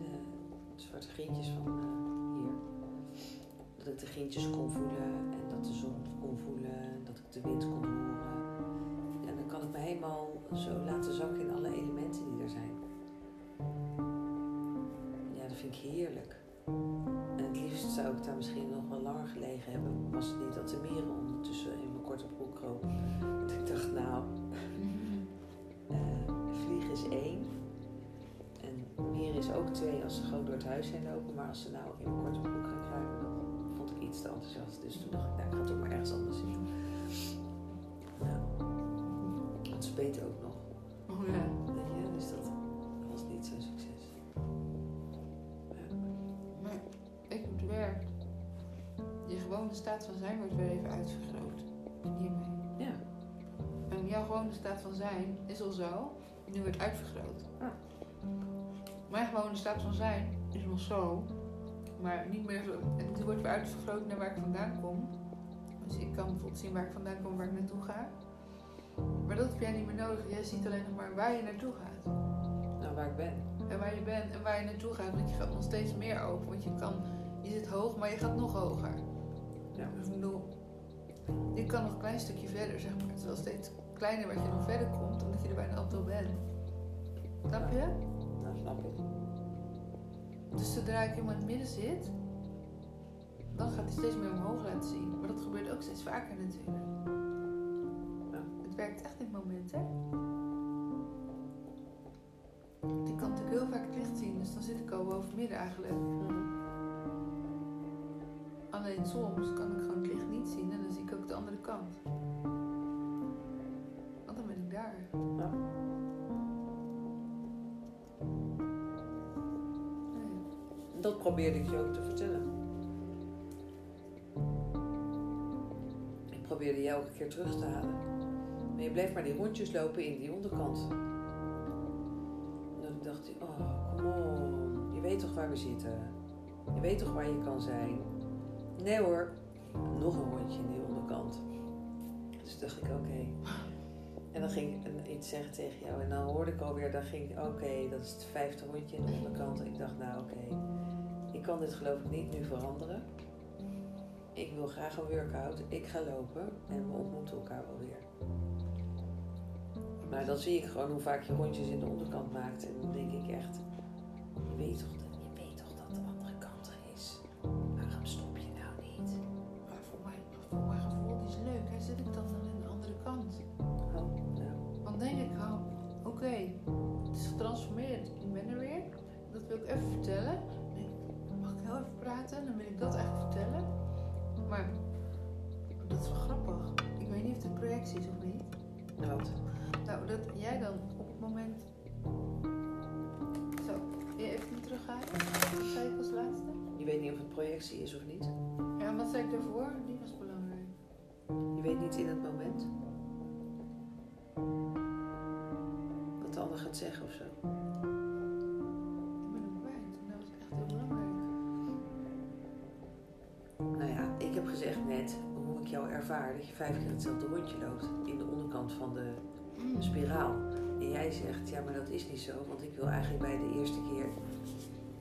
de zwarte grietjes van eh, hier. Dat ik de grietjes kon voelen en dat de zon kon voelen en dat ik de wind kon horen. En dan kan ik me helemaal zo laten zakken in alle elementen die er zijn. Ja, dat vind ik heerlijk. En het liefst zou ik daar misschien nog wel langer gelegen hebben. Was het niet dat de mieren ondertussen in mijn korte broek kropen. Dat ik dacht, nou, eh vliegen is één. Ook twee als ze gewoon door het huis heen lopen. Maar als ze nou in mijn korte broek gaan kruipen, dan vond ik iets te enthousiast. Dus toen dacht ik, nou, ik ga toch maar ergens anders zitten. Nou, het speet ook nog. Oh ja. Weet je, dus dat was niet zo'n succes. Ja. Maar ik het werk. Je gewone staat van zijn wordt weer even uitvergroot. Hiermee. Ja. En jouw gewone staat van zijn is al zo. Nu wordt uitvergroot. Ah. Mijn gewone staat van zijn is nog zo. Maar niet meer zo. En die wordt weer uitvergroot naar waar ik vandaan kom. Dus ik kan bijvoorbeeld zien waar ik vandaan kom, waar ik naartoe ga. Maar dat heb jij niet meer nodig. Jij ziet alleen nog maar waar je naartoe gaat. Nou, waar ik ben. En waar je bent en waar je naartoe gaat. Want je gaat nog steeds meer open. Want je kan, je zit hoog, maar je gaat nog hoger. Ja. Dus ik bedoel, je kan nog een klein stukje verder, zeg maar. Het is wel steeds kleiner wat je nog verder komt, omdat je er bijna al bent. Snap je? Dus zodra ik helemaal in het midden zit, dan gaat hij steeds meer omhoog laten zien. Maar dat gebeurt ook steeds vaker natuurlijk. Ja. Het werkt echt in het moment, hè? Ik kan natuurlijk heel vaak het licht zien, dus dan zit ik al boven midden eigenlijk. Alleen soms kan ik gewoon het licht niet zien en dan zie ik ook de andere kant. Dat probeerde ik je ook te vertellen. Ik probeerde jou elke keer terug te halen. Maar je bleef maar die rondjes lopen in die onderkant. En ik dacht, oh, kom on. Je weet toch waar we zitten? Je weet toch waar je kan zijn? Nee hoor, nog een rondje in die onderkant. Dus dacht ik, oké. En dan ging ik iets zeggen tegen jou. En dan hoorde ik alweer, dan ging ik, oké, dat is het vijfde rondje in de onderkant. En ik dacht, nou oké, ik kan dit geloof ik niet nu veranderen. Ik wil graag een workout. Ik ga lopen en we ontmoeten elkaar wel weer. Maar dan zie ik gewoon hoe vaak je rondjes in de onderkant maakt. En dan denk ik echt, weet toch, dat- dat je vijf keer hetzelfde rondje loopt in de onderkant van de spiraal. En jij zegt, ja, maar dat is niet zo, want ik wil eigenlijk bij de eerste keer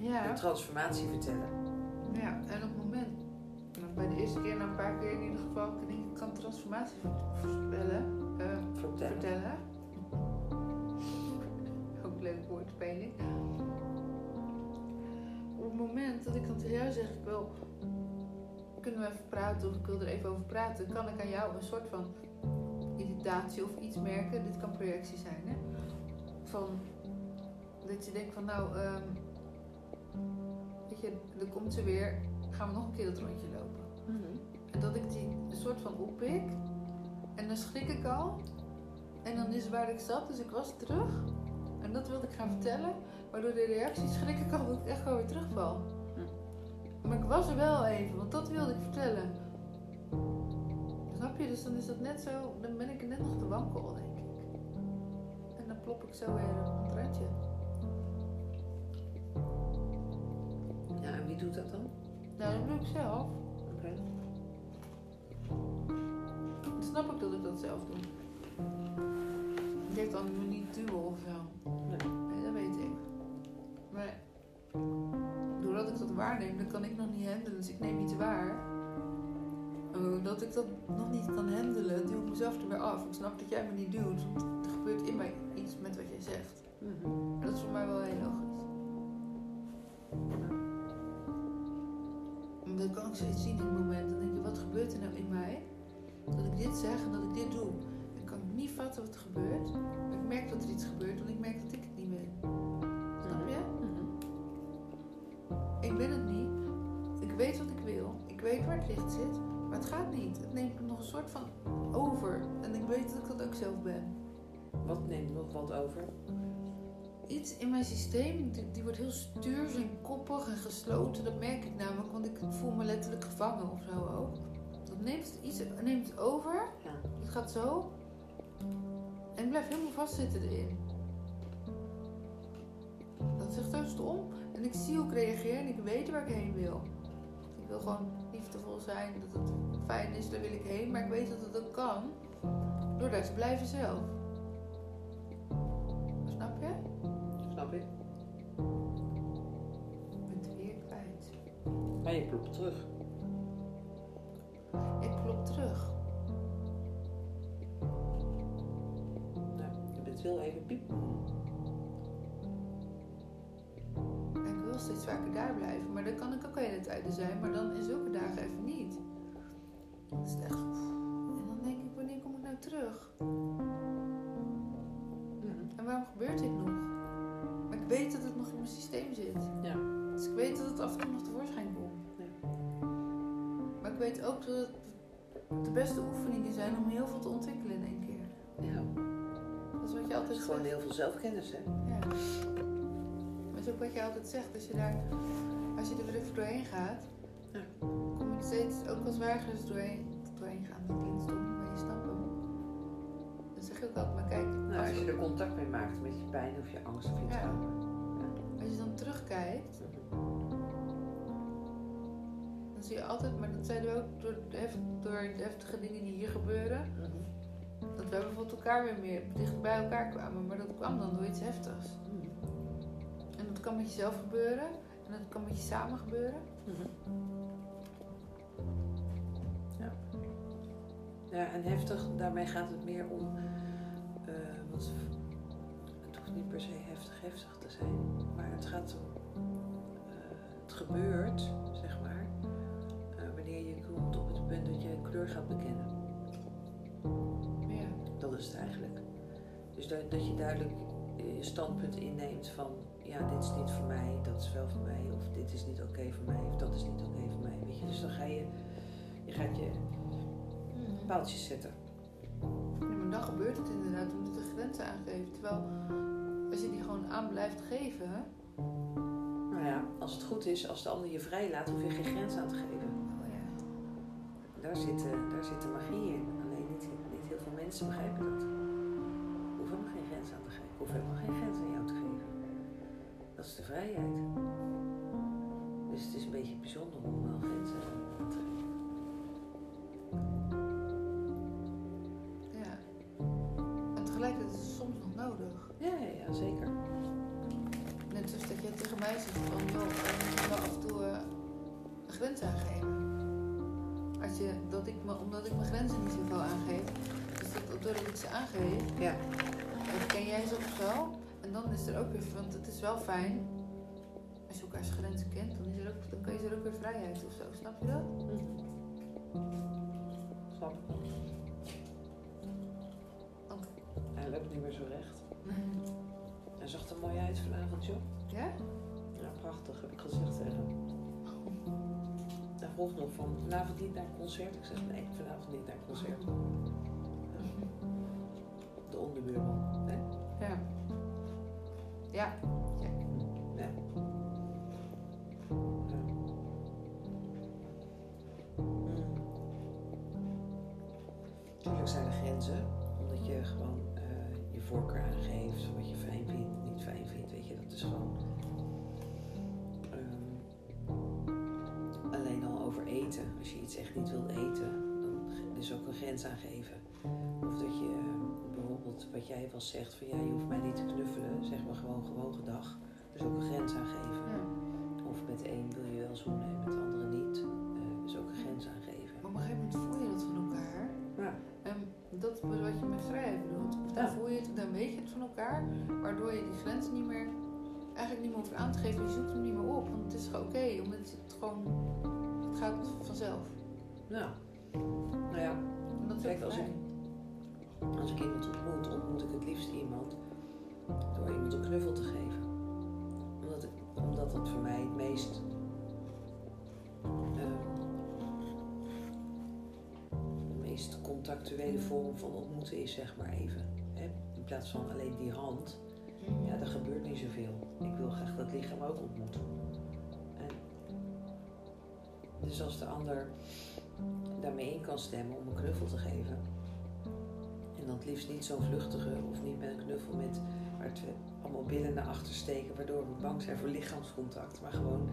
Ja. een transformatie vertellen. Ja, en op het moment, bij de eerste keer, na een paar keer in ieder geval, kan ik kan transformatie voorspellen, eh, Vertellen. vertellen. Ook leuk woordspeling. Op het moment dat ik dan tegen jou zeg, ik wil, kunnen we even praten of ik wil er even over praten, kan ik aan jou een soort van irritatie of iets merken. Dit kan projectie zijn, hè? Van dat je denkt van nou, ehm, weet je, er komt ze weer, gaan we nog een keer dat rondje lopen. Mhm. En dat ik die een soort van oppik. En dan schrik ik al. En dan is waar ik zat, dus ik was terug. En dat wilde ik gaan vertellen. Maar door de reactie schrik ik al dat ik echt gewoon weer terugval. Maar ik was er wel even, want dat wilde ik vertellen. Snap je? Dus dan is dat net zo, dan ben ik net nog te wankel, denk ik. En dan plop ik zo weer op het randje. Ja, en wie doet dat dan? Nou, dat doe ik zelf. Oké. Dan snap ik dat ik dat zelf doe. Ik denk dan me niet duwen of zo. Nee. Nee, dat weet ik. Maar doordat ik dat waarneem, dan kan ik nog niet handelen. Dus ik neem iets waar. En Doordat ik dat nog niet kan handelen, duw ik mezelf er weer af. Ik snap dat jij me niet duwt. Want er gebeurt in mij iets met wat jij zegt. En dat is voor mij wel heel logisch. Dan kan ik zoiets zien in het moment. Dan denk je, wat gebeurt er nou in mij? Dat ik dit zeg en dat ik dit doe. Dan kan ik niet vatten wat er gebeurt. Maar ik merk dat er iets gebeurt, Zit. Maar het gaat niet. Het neemt me nog een soort van over. En ik weet dat ik dat ook zelf ben. Wat neemt nog wat over? Iets in mijn systeem, die, die wordt heel stuurs en koppig en gesloten. Dat merk ik namelijk, want ik voel me letterlijk gevangen of zo ook. Dat neemt iets neemt het over. Ja. Het gaat zo. En ik blijf helemaal vastzitten erin. Dat is echt zo stom. En ik zie hoe ik reageer en ik weet waar ik heen wil. Ik wil gewoon liefdevol zijn, dat het fijn is, daar wil ik heen. Maar ik weet dat het ook kan. Door daar te blijven zelf. Snap je? Snap ik. Ik ben het weer kwijt. Maar je klopt terug. Ik klop terug. Nou, je bent wel even piep. Steeds vaker daar blijven. Maar dan kan ik ook de hele tijden zijn. Maar dan in zulke dagen even niet. Dat is echt... En dan denk ik, wanneer kom ik nou terug? Mhm. En waarom gebeurt dit nog? Maar ik weet dat het nog in mijn systeem zit. Ja. Dus ik weet dat het af en toe nog tevoorschijn komt. Ja. Maar ik weet ook dat het de beste oefeningen zijn om heel veel te ontwikkelen in één keer. ja. Dat is wat je altijd is gewoon zegt. heel veel zelfkennis, hè? Ja. Het is ook wat je altijd zegt. Als je, daar, als je er weer even doorheen gaat, Ja. kom je steeds ook als weigers doorheen, doorheen gaan. Dat klinkt stom, maar je snapt hem. Dan zeg je ook altijd, maar kijk, Nou, als, je er contact mee maakt met je pijn of je angst of je Ja. trauma. als je dan terugkijkt, dan zie je altijd, maar dat zeiden we ook door door de heftige dingen die hier gebeuren, Mhm. dat wij bijvoorbeeld elkaar weer meer dicht bij elkaar kwamen. Maar dat kwam dan door iets heftigs. Dat kan met jezelf gebeuren en dat kan met je samen gebeuren. Mhm. Ja. Ja, en heftig, daarmee gaat het meer om. eh, want het hoeft niet per se heftig heftig te zijn, maar het gaat om. eh, het gebeurt, zeg maar, eh, wanneer je komt op het punt dat je een kleur gaat bekennen. Ja. Dat is het eigenlijk. Dus dat, dat je duidelijk je standpunt inneemt van ja, dit is niet voor mij, dat is wel voor mij, of dit is niet oké voor mij, of dat is niet oké voor mij. Weet je, dus dan ga je, je gaat je Mhm. paaltjes zetten. Ja, maar dan gebeurt het inderdaad omdat je de grenzen aangeeft. Terwijl als je die gewoon aan blijft geven. Nou ja, als het goed is, als de ander je vrij laat, hoef je geen grens aan te geven. Oh ja. Daar zit, eh, daar zit de magie in. Alleen niet, niet heel veel mensen begrijpen dat. Ik hoef helemaal geen grens aan te geven. Ik hoef helemaal geen grens aan is de vrijheid. Dus het is een beetje bijzonder om wel grenzen aan te geven. ja. En tegelijkertijd is het soms nog nodig. Ja, ja, ja, zeker. Net zoals dat jij tegen mij zegt van joh, ik moet wel af en toe eh, een grens aangeven. Als je, dat ik me, omdat ik mijn grenzen niet zoveel aangeef. Dus dat, doordat ik ze aangeef, Ja. dan ken jij ze ook zo. En dan is er ook weer, want het is wel fijn. Als je elkaars grenzen kent, dan, is er ook, dan kan je er ook weer vrijheid of zo. Snap je dat? Snap ik. Oké. Hij loopt niet meer zo recht. Hij zag er mooi uit. vanavond, joh. Ja? Ja, prachtig, heb ik gezegd tegen hem. Hij vroeg nog van, vanavond niet naar een concert? Ik zeg, nee, vanavond niet naar een concert. De onderbuurman, hè? Ja. Ja. Check. Ja. Ja. Mm. Tuurlijk zijn er grenzen, omdat je gewoon eh, je voorkeur aangeeft, wat je fijn vindt, niet fijn vindt, weet je, dat is gewoon. ehm, alleen al over eten, als je iets echt niet wilt eten, dan is ook een grens aangeven. Of dat je bijvoorbeeld, wat jij wel zegt, van ja, je hoeft mij niet te knuffelen, zeg maar gewoon gewoon gedag. Dus ook een grens aangeven. Ja. Of met een wil je wel zoenen en met de andere niet. Eh, dus ook een grens aangeven. Maar op een gegeven moment voel je dat van elkaar. Ja. En dat is wat je met vrijheid bedoelt. Dan Ja. voel je het, dan weet je het van elkaar. Waardoor je die grens niet meer, eigenlijk niet meer hoeft aan te geven. Je zoekt hem niet meer op. Want het is gewoon oké. omdat het gewoon, het gaat vanzelf. Nou, nou ja, dat is Kijk, als fijn. Als ik iemand ontmoet, ontmoet ik het liefst iemand door iemand een knuffel te geven. Omdat, omdat het voor mij het meest. meest contactuele vorm van ontmoeten is, zeg maar even. In plaats van alleen die hand. Ja, er gebeurt niet zoveel. Ik wil graag dat lichaam ook ontmoeten. En dus als de ander daarmee in kan stemmen om een knuffel te geven. En dan het liefst niet zo'n vluchtige of niet met een knuffel met waar we allemaal billen naar achter steken, waardoor we bang zijn voor lichaamscontact. Maar gewoon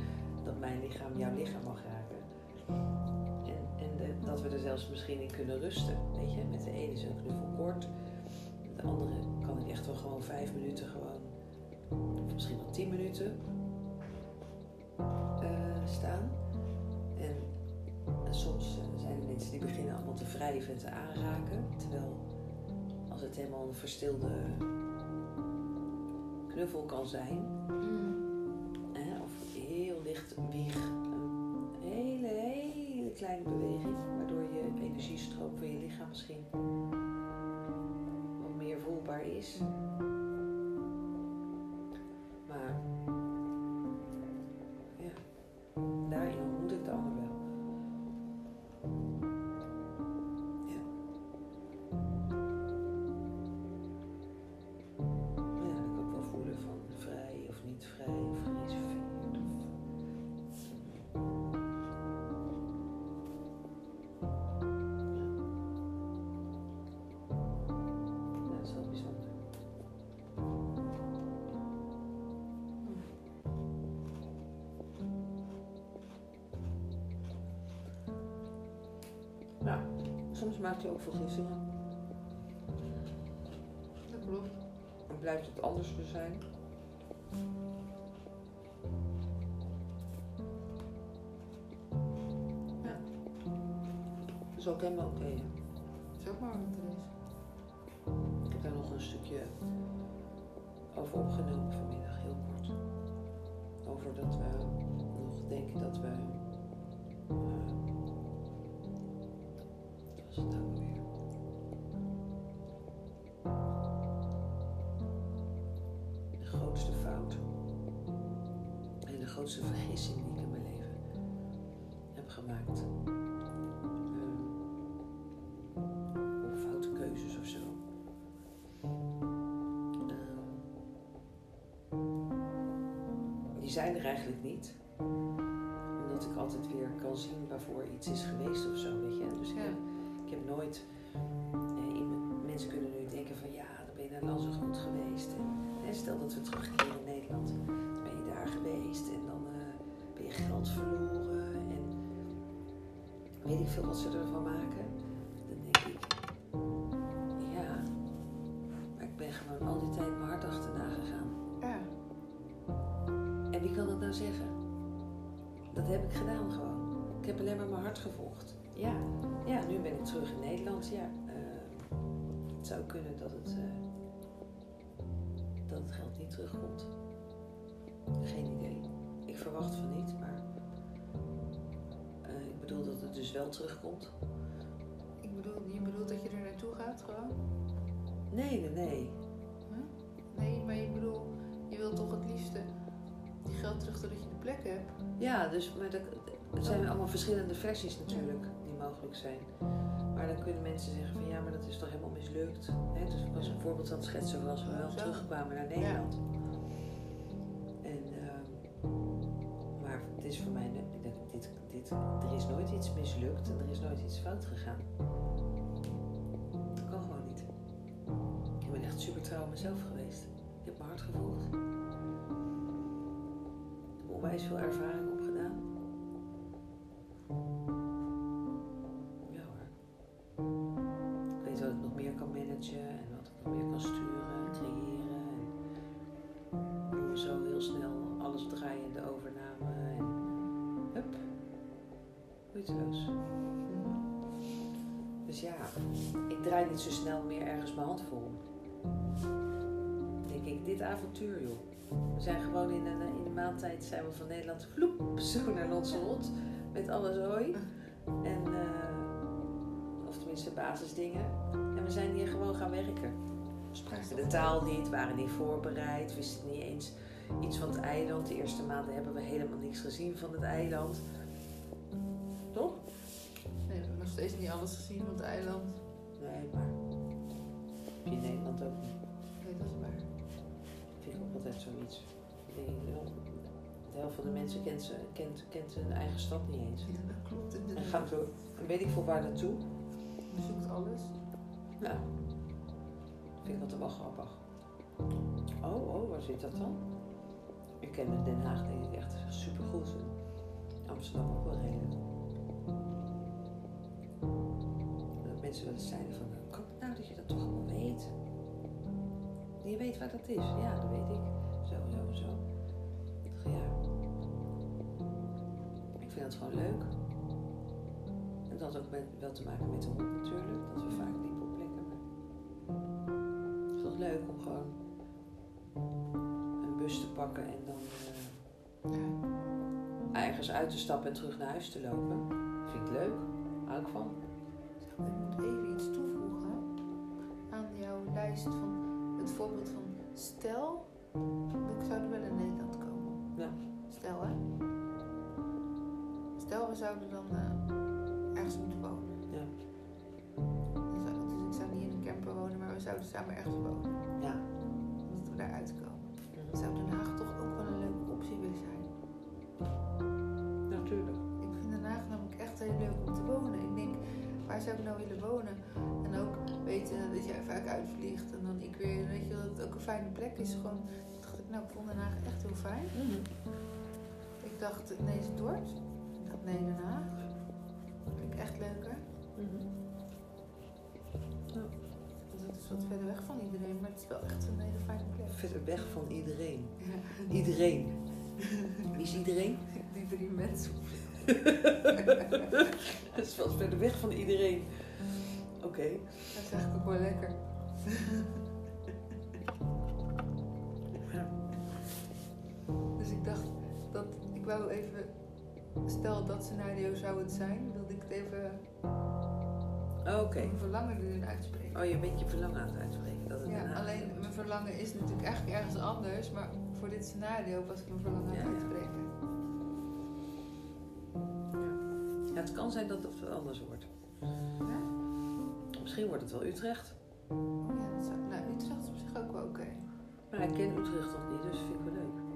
dat mijn lichaam jouw lichaam mag raken. En, en dat we er zelfs misschien in kunnen rusten. Weet je, met de ene is een knuffel kort. De andere kan ik echt wel gewoon vijf minuten gewoon, of misschien wel tien minuten eh, staan. En, soms eh, zijn er mensen die beginnen allemaal te wrijven en te aanraken. Terwijl als het helemaal een verstilde knuffel kan zijn, Mm. of heel licht wieg, een hele, hele kleine beweging, waardoor je energiestroom van je lichaam misschien wat meer voelbaar is. Maar soms maakt hij ook vergissingen. Dat klopt. Dan blijft het anders te zijn. Ja. Dat is ook helemaal oké. hè. Dat is ook maar wat het is. Ik heb daar nog een stukje over opgenomen vanmiddag, heel kort. Over dat we nog denken dat we. eh, De grootste fout en de grootste vergissing die ik in mijn leven heb gemaakt. Ehm, foute keuzes of zo. Ehm, die zijn er eigenlijk niet. Omdat ik altijd weer kan zien waarvoor iets is geweest nooit... eh, mensen kunnen nu denken van ja, dan ben je naar land zo goed geweest. En, stel dat we terugkeren in Nederland. Dan ben je daar geweest en dan eh, ben je geld verloren. En weet ik veel wat ze ervan maken. Dan denk ik, ja, maar ik ben gewoon al die tijd mijn hart achterna gegaan. Ja. En wie kan dat nou zeggen? Dat heb ik gedaan gewoon. Ik heb alleen maar mijn hart gevolgd. Ja, ja nu ben ik terug in Nederland. Ja, eh, het zou kunnen dat het, eh, dat het geld niet terugkomt. Geen idee. Ik verwacht van niet, maar eh, ik bedoel dat het dus wel terugkomt. Ik bedoel, je bedoelt dat je er naartoe gaat gewoon? Nee, nee, nee. Nee, maar je bedoel, je wilt toch snel terug doordat je de plek hebt. Ja, dus, maar dat, het zijn allemaal verschillende versies natuurlijk die mogelijk zijn. Maar dan kunnen mensen zeggen van ja, maar dat is toch helemaal mislukt. Hè? Dus ik was een voorbeeld aan het schetsen was we wel terugkwamen naar Nederland. En, ehm, maar het is voor mij, dit, dit, dit, er is nooit iets mislukt en er is nooit iets fout gegaan. Dat kan gewoon niet. Ik ben echt super trouw aan mezelf geweest. Ik heb mijn hart gevolgd. Ik heb onwijs veel ervaring zo snel meer ergens mijn hand vol. Denk ik, dit avontuur joh. We zijn gewoon in een, in een maand tijd zijn we van Nederland vloep, zo naar Lanzarote. Met alle zooi. En, eh, of tenminste basisdingen. En we zijn hier gewoon gaan werken. We spraken de taal niet, waren niet voorbereid, wisten niet eens iets van het eiland. De eerste maanden hebben we helemaal niks gezien van het eiland. Toch? Nee, we hebben nog steeds niet alles gezien van het eiland. Nee, maar heb je in Nederland ook niet. Nee, dat is waar. Vind ik ook altijd zoiets. De helft van de mensen kent, ze, kent, kent hun eigen stad niet eens. Ja, dat klopt En gaan zo, weet ik veel waar naartoe. Je zoekt alles. Nou, vind ik altijd wel grappig. Oh, oh, waar zit dat dan? Ik ken Den Haag denk ik echt supergoed. Amsterdam ook wel redelijk. Dat mensen wel eens zeiden van, kan het nou dat je dat toch allemaal weet? Je weet waar dat is. Ja, dat weet ik. Zo, zo, zo. Ik dacht, ja. Ik vind het gewoon leuk. En dat had ook met, wel te maken met de hond natuurlijk. Dat we vaak liepen op plekken. Maar het is toch leuk om gewoon een bus te pakken en dan eh, ergens uit te stappen en terug naar huis te lopen. Vind ik leuk. Hou ik van. Voorbeeld van stel, ik zou er wel in Nederland komen. Ja. Stel hè. Stel we zouden dan eh, ergens moeten wonen. Ja. Zou- Dus ik zou niet in een camper wonen, maar we zouden samen ergens wonen. Dat een fijne plek is. Gewoon, dacht ik, nou, ik vond Den Haag echt heel fijn. Mhm. Ik dacht, nee, is het? Ik dacht, nee, Den Haag. Vind ik echt leuker. Mhm. Want het is wat verder weg van iedereen, maar het is wel echt een hele fijne plek. Verder weg van iedereen. Ja. Iedereen. Wie is iedereen? Die drie mensen. Het is wel verder weg van iedereen. Oké. Dat is eigenlijk ook wel lekker. Dacht dat ik wou even, stel dat scenario zou het zijn, wilde ik het even Oké. mijn verlangen erin uitspreken. Oh, je bent je verlangen aan het uitspreken. Dat Ja, alleen mijn verlangen is natuurlijk eigenlijk ergens anders, maar voor dit scenario was ik mijn verlangen aan het Ja, ja. uitspreken. Ja, het kan zijn dat het anders wordt. Ja? Misschien wordt het wel Utrecht. Oh ja, dat zou, nou, Utrecht is op zich ook wel oké. Maar ik ken Utrecht nog niet, dus vind ik wel leuk.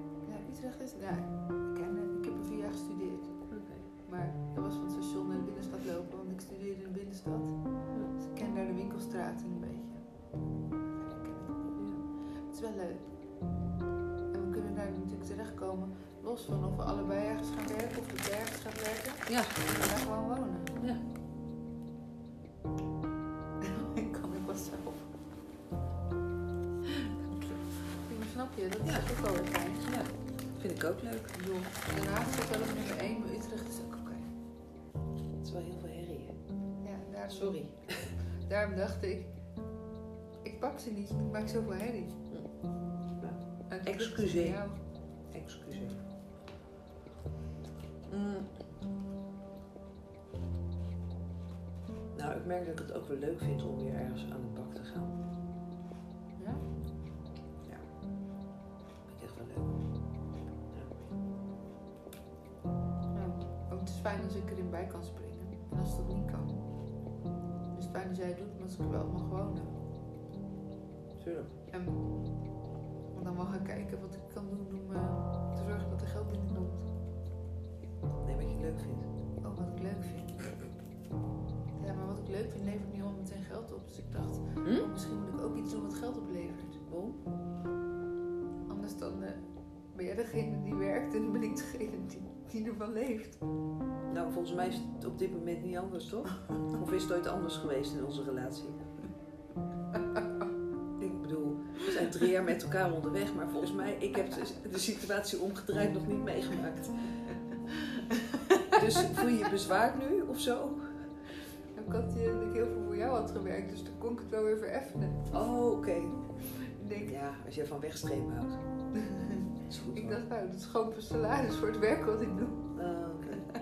Utrecht is, ja, ik ken het. Ik heb er vier jaar gestudeerd. Maar dat was van het station naar de binnenstad lopen, want ik studeerde in de binnenstad. Dus ik ken daar de winkelstraten een beetje. Ja, het. Is wel leuk. En we kunnen daar natuurlijk terechtkomen, los van of we allebei ergens gaan werken of jij ergens gaat werken. Ja. We kunnen daar gewoon wonen. Ja. ik kan ik wel zelf. Snap je, dat is Ja. ook wel. Vind ik ook leuk. Ik bedoel, Den Haag zit wel op nummer 1, maar Utrecht is ook oké. Het is wel heel veel herrie, hè? Ja, daarom, Sorry. daarom dacht ik, ik pak ze niet, ik maak zoveel herrie. Ja. Ik Excuseer. Excuseer. Mm. Nou, ik merk dat ik het ook wel leuk vind om weer ergens aan de bak te gaan. Fijn als ik erin bij kan springen. En als dat niet kan, is het fijn als jij het doet, maar als ik er wel mag wonen. Tuurlijk. En dan mag ik kijken wat ik kan doen om eh, te zorgen dat er geld binnenkomt. Nee, wat je leuk vindt. Oh, wat ik leuk vind. Ja, maar wat ik leuk vind levert niet allemaal meteen geld op. Dus ik dacht, Hm? oh, misschien moet ik ook iets doen wat geld oplevert. Waarom? Anders dan eh, ben jij degene die werkt en ben ik degene die, die ervan leeft. Nou, volgens mij is het op dit moment niet anders, toch? Of is het ooit anders geweest in onze relatie? Ik bedoel, we zijn drie jaar met elkaar onderweg, maar volgens mij, ik heb de, situatie omgedraaid nog niet meegemaakt. Dus voel je je bezwaard nu of zo? Ik had dat ik heel veel voor jou had gewerkt, dus dan kon ik het wel weer vereffenen. Oh, oké. Ik denk, Ja, als je van wegstrepen houdt. Is goed ik dacht, nou, dat is gewoon voor salaris voor het werk wat ik doe. Ah, oké.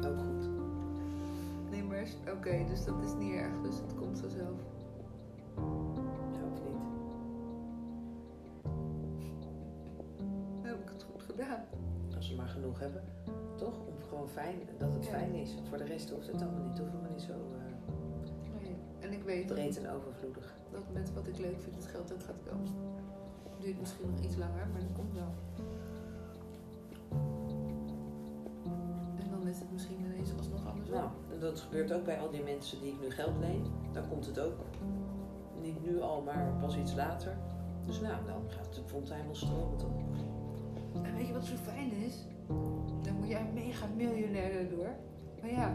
Nou, ook goed. Nee, maar oké, dus dat is niet erg, dus het komt vanzelf. Ja, of niet? Dan heb ik het goed gedaan. Als we maar genoeg hebben, toch? Om gewoon fijn, dat het Ja. fijn is. Voor de rest hoeft het allemaal niet. Hoeven we niet zo eh, Nee. En ik weet dat, breed en overvloedig. dat met wat ik leuk vind het geld ook gaat komen. Duurt misschien nog iets langer, maar dat komt wel. En dan is het misschien ineens alsnog andersom. Nou, en dat gebeurt ook bij al die mensen die ik nu geld leen. Dan komt het ook niet nu al, maar pas iets later. Dus nou, dan gaat de fontein wel stromen toch? En weet je wat zo fijn is? Dan word jij mega miljonair daardoor. Maar ja,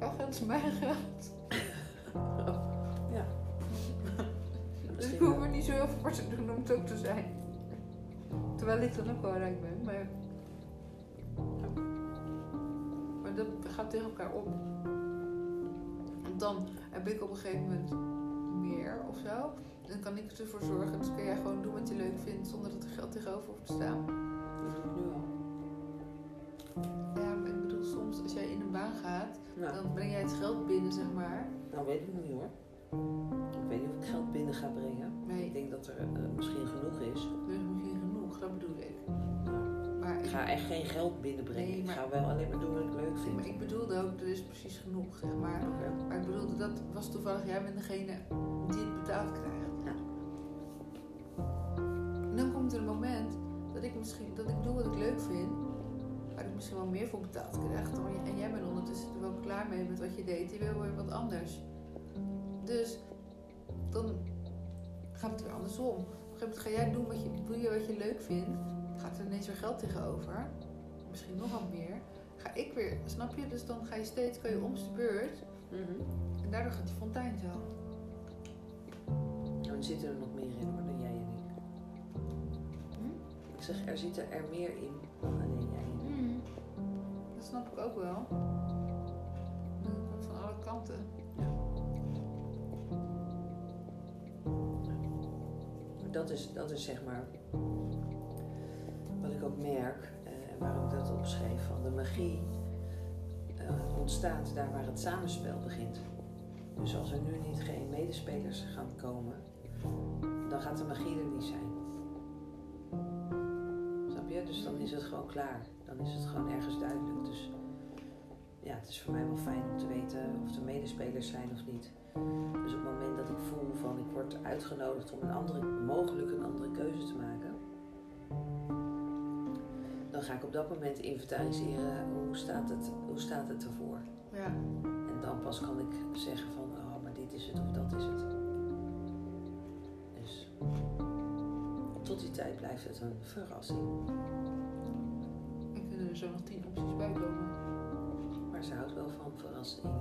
jouw geld is mijn geld. zo heel veel voor te doen om het ook te zijn. Terwijl ik dan ook wel rijk ben, maar... Maar dat gaat tegen elkaar op. Want dan heb ik op een gegeven moment meer of zo. Dan kan ik ervoor zorgen. Dus kan jij gewoon doen wat je leuk vindt zonder dat er geld tegenover hoeft te staan. Dat doe ik nu al. Ja, maar ik bedoel, soms als jij in een baan gaat, Nou, dan breng jij het geld binnen, zeg maar. nou weet ik niet hoor. Binnen ga brengen. Nee, Ik denk dat er eh, misschien genoeg is. er is misschien genoeg, dat bedoel ik. Nou, Maar ik ga echt geen geld binnenbrengen. Nee, Ik maar- ga wel alleen maar doen wat ik leuk maar vind. ik bedoelde ook, er is precies genoeg, zeg maar. Maar ik bedoelde, dat was toevallig, jij bent degene die het betaald krijgt. Ja. En dan komt er een moment dat ik misschien, dat ik doe wat ik leuk vind, waar ik misschien wel meer voor betaald krijg. En jij bent ondertussen er wel klaar mee met wat je deed, je wil weer wat anders. Dus dan gaat het weer andersom. Op een gegeven moment ga jij doen wat je, doe je wat je leuk vindt, gaat er ineens weer geld tegenover, misschien nog wat meer. Ga ik weer, snap je? Dus dan ga je steeds, kan je om de beurt Mhm. en daardoor gaat die fontein zo. Nou, er zitten er nog meer in hoor, dan jij en ik. Hm? Ik zeg, er zitten er meer in dan alleen jij en ik. Mm. Dat snap ik ook wel. Dat komt van alle kanten. Dat is, dat is zeg maar wat ik ook merk eh, en waarom ik dat opschreef. Van de magie eh, ontstaat daar waar het samenspel begint. Dus als er nu niet geen medespelers gaan komen, dan gaat de magie er niet zijn. Snap je? Dus dan is het gewoon klaar. Dan is het gewoon ergens duidelijk. Dus ja, het is voor mij wel fijn om te weten of er medespelers zijn of niet. Dus op het moment dat ik voel van ik word uitgenodigd om een andere, mogelijk een andere keuze te maken, dan ga ik op dat moment inventariseren hoe staat het, hoe staat het ervoor. Ja. En dan pas kan ik zeggen van oh, maar dit is het of dat is het. Dus tot die tijd blijft het een verrassing. En kunnen er zo nog tien opties bij komen. Maar ze houdt wel van verrassingen.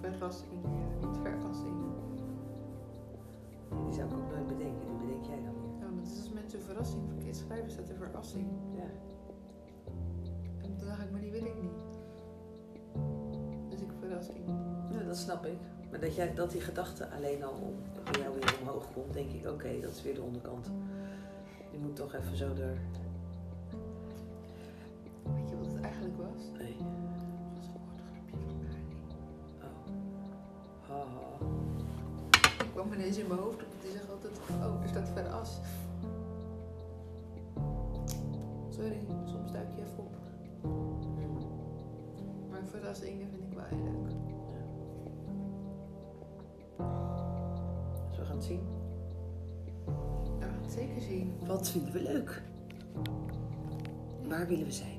Verrassingen, ja, niet verrassingen. Die zou ik ook nooit bedenken. Die bedenk jij dan weer. Nou, dat is als mensen een verrassing verkeerd schrijven, staat er verrassing. Ja. En toen dacht ik, maar die wil ik niet. Dus ik verrassing. Ja, dat snap ik. Maar dat, jij, dat die gedachte alleen al om, bij jou weer omhoog komt, denk ik, oké, dat is weer de onderkant. Die moet toch even zo er. Eigenlijk was? Nee. Het was een woordgrapje van Nani. Oh. Haha. Ik kwam ineens in mijn hoofd op. Die zegt altijd, oh, er staat veras. Sorry, soms duik je even op. Maar verrassingen vind ik wel heel leuk. Dus we gaan het zien. Ja, we gaan het zeker zien. Wat vinden we leuk? Waar willen we zijn?